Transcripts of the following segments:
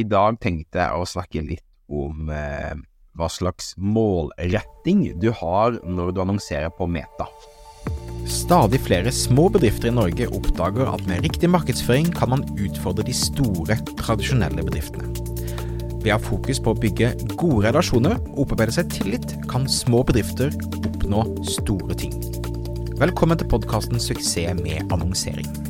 I dag tenkte jeg å snakke litt om eh, hva slags målretting du har når du annonserer på Meta. Stadig flere små bedrifter i Norge oppdager at med riktig markedsføring kan man utfordre de store, tradisjonelle bedriftene. Ved å ha fokus på å bygge gode relasjoner og opparbeide seg tillit, kan små bedrifter oppnå store ting. Velkommen til podkasten Suksess med annonsering.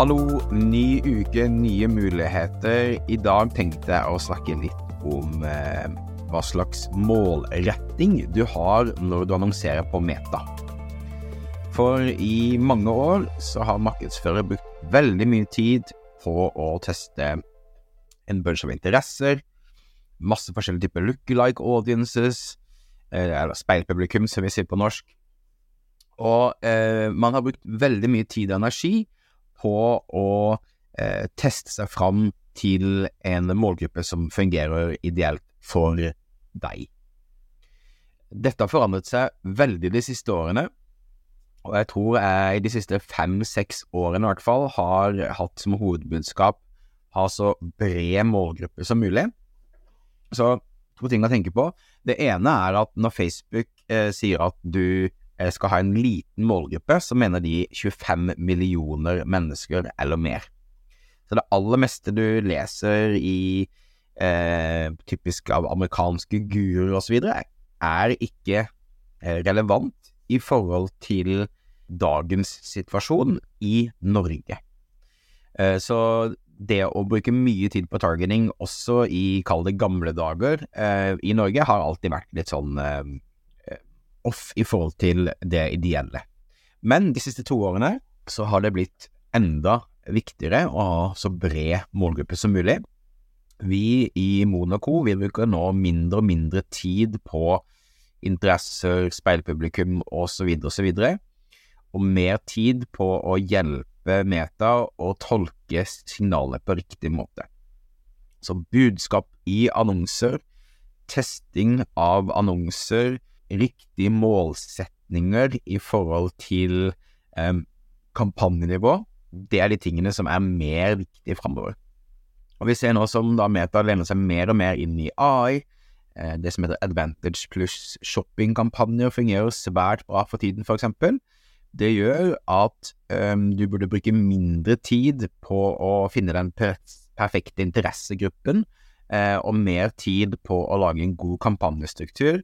Hallo, ny uke, nye muligheter. I dag tenkte jeg å snakke litt om eh, hva slags målretting du har når du annonserer på Meta. For i mange år så har markedsfører brukt veldig mye tid på å teste en bunch av interesser, masse forskjellige typer lookalike audiences, eh, eller speilpublikum, som vi sier på norsk. Og eh, man har brukt veldig mye tid og energi på å eh, teste seg fram til en målgruppe som fungerer ideelt for deg. Dette har forandret seg veldig de siste årene, og jeg tror jeg de siste fem-seks årene i hvert fall har hatt som hovedbudskap ha så bred målgruppe som mulig. Så to ting å tenke på. Det ene er at når Facebook eh, sier at du skal ha en liten målgruppe, så mener de 25 millioner mennesker eller mer. Så det aller meste du leser i eh, typisk av amerikanske guruer osv., er ikke eh, relevant i forhold til dagens situasjon i Norge. Eh, så det å bruke mye tid på targeting, også i, kall det gamle dager, eh, i Norge, har alltid vært litt sånn eh, off i forhold til det ideelle. Men de siste to årene så har det blitt enda viktigere å ha så bred målgruppe som mulig. Vi i Monaco vi bruker nå mindre og mindre tid på interesser, speilpublikum osv. osv., og mer tid på å hjelpe Meta å tolke signalet på riktig måte. Så budskap i annonser, testing av annonser, riktige målsetninger i forhold til um, kampanjenivå, det er de tingene som er mer viktige framover. Og vi ser nå som da Meta lener seg mer og mer inn i AI, eh, det som heter Advantage pluss shoppingkampanjer fungerer svært bra for tiden, eksempel. Det gjør at um, du burde bruke mindre tid på å finne den perfekte interessegruppen, eh, og mer tid på å lage en god kampanjestruktur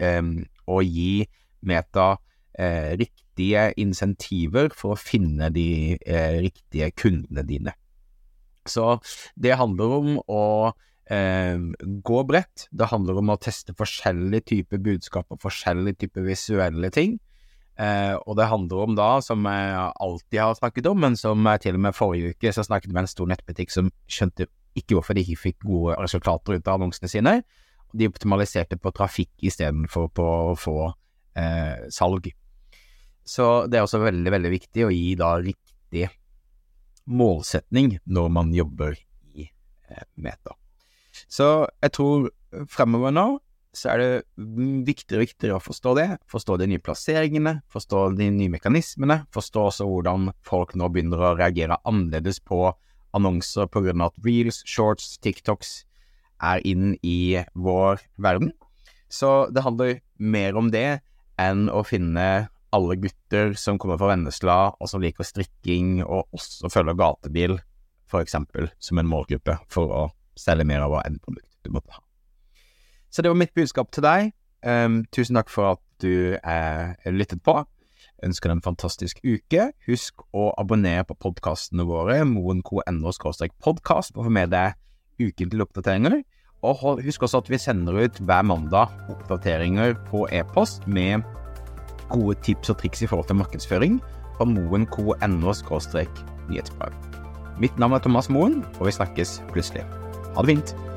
å gi Meta eh, riktige insentiver for å finne de eh, riktige kundene dine. Så det handler om å eh, gå bredt. Det handler om å teste forskjellige typer budskap og forskjellige typer visuelle ting. Eh, og det handler om da, som jeg alltid har snakket om, men som jeg til og med forrige uke så snakket med en stor nettbutikk som skjønte ikke hvorfor de ikke fikk gode resultater ut av annonsene sine. De optimaliserte på trafikk istedenfor på å få eh, salg. Så det er også veldig, veldig viktig å gi da riktig målsetning når man jobber i eh, Meta. Så jeg tror fremover nå så er det viktigere og viktigere å forstå det. Forstå de nye plasseringene, forstå de nye mekanismene, forstå også hvordan folk nå begynner å reagere annerledes på annonser av at reels, shorts, TikToks er inn i vår verden. Så det handler mer om det enn å finne alle gutter som kommer fra Vennesla, og som liker strikking, og også følger gatebil, for eksempel, som en målgruppe for å selge mer av hva enn produkt du måtte ha. Så det var mitt budskap til deg. Um, tusen takk for at du eh, lyttet på. Ønsker deg en fantastisk uke. Husk å abonnere på podkastene våre, moen.no podkast, og få med deg ukentlige oppdateringer. Og husk også at vi sender ut hver mandag oppdateringer på e-post med gode tips og triks i forhold til markedsføring fra moen.no nyhetsbrev. Mitt navn er Thomas Moen, og vi snakkes plutselig. Ha det fint!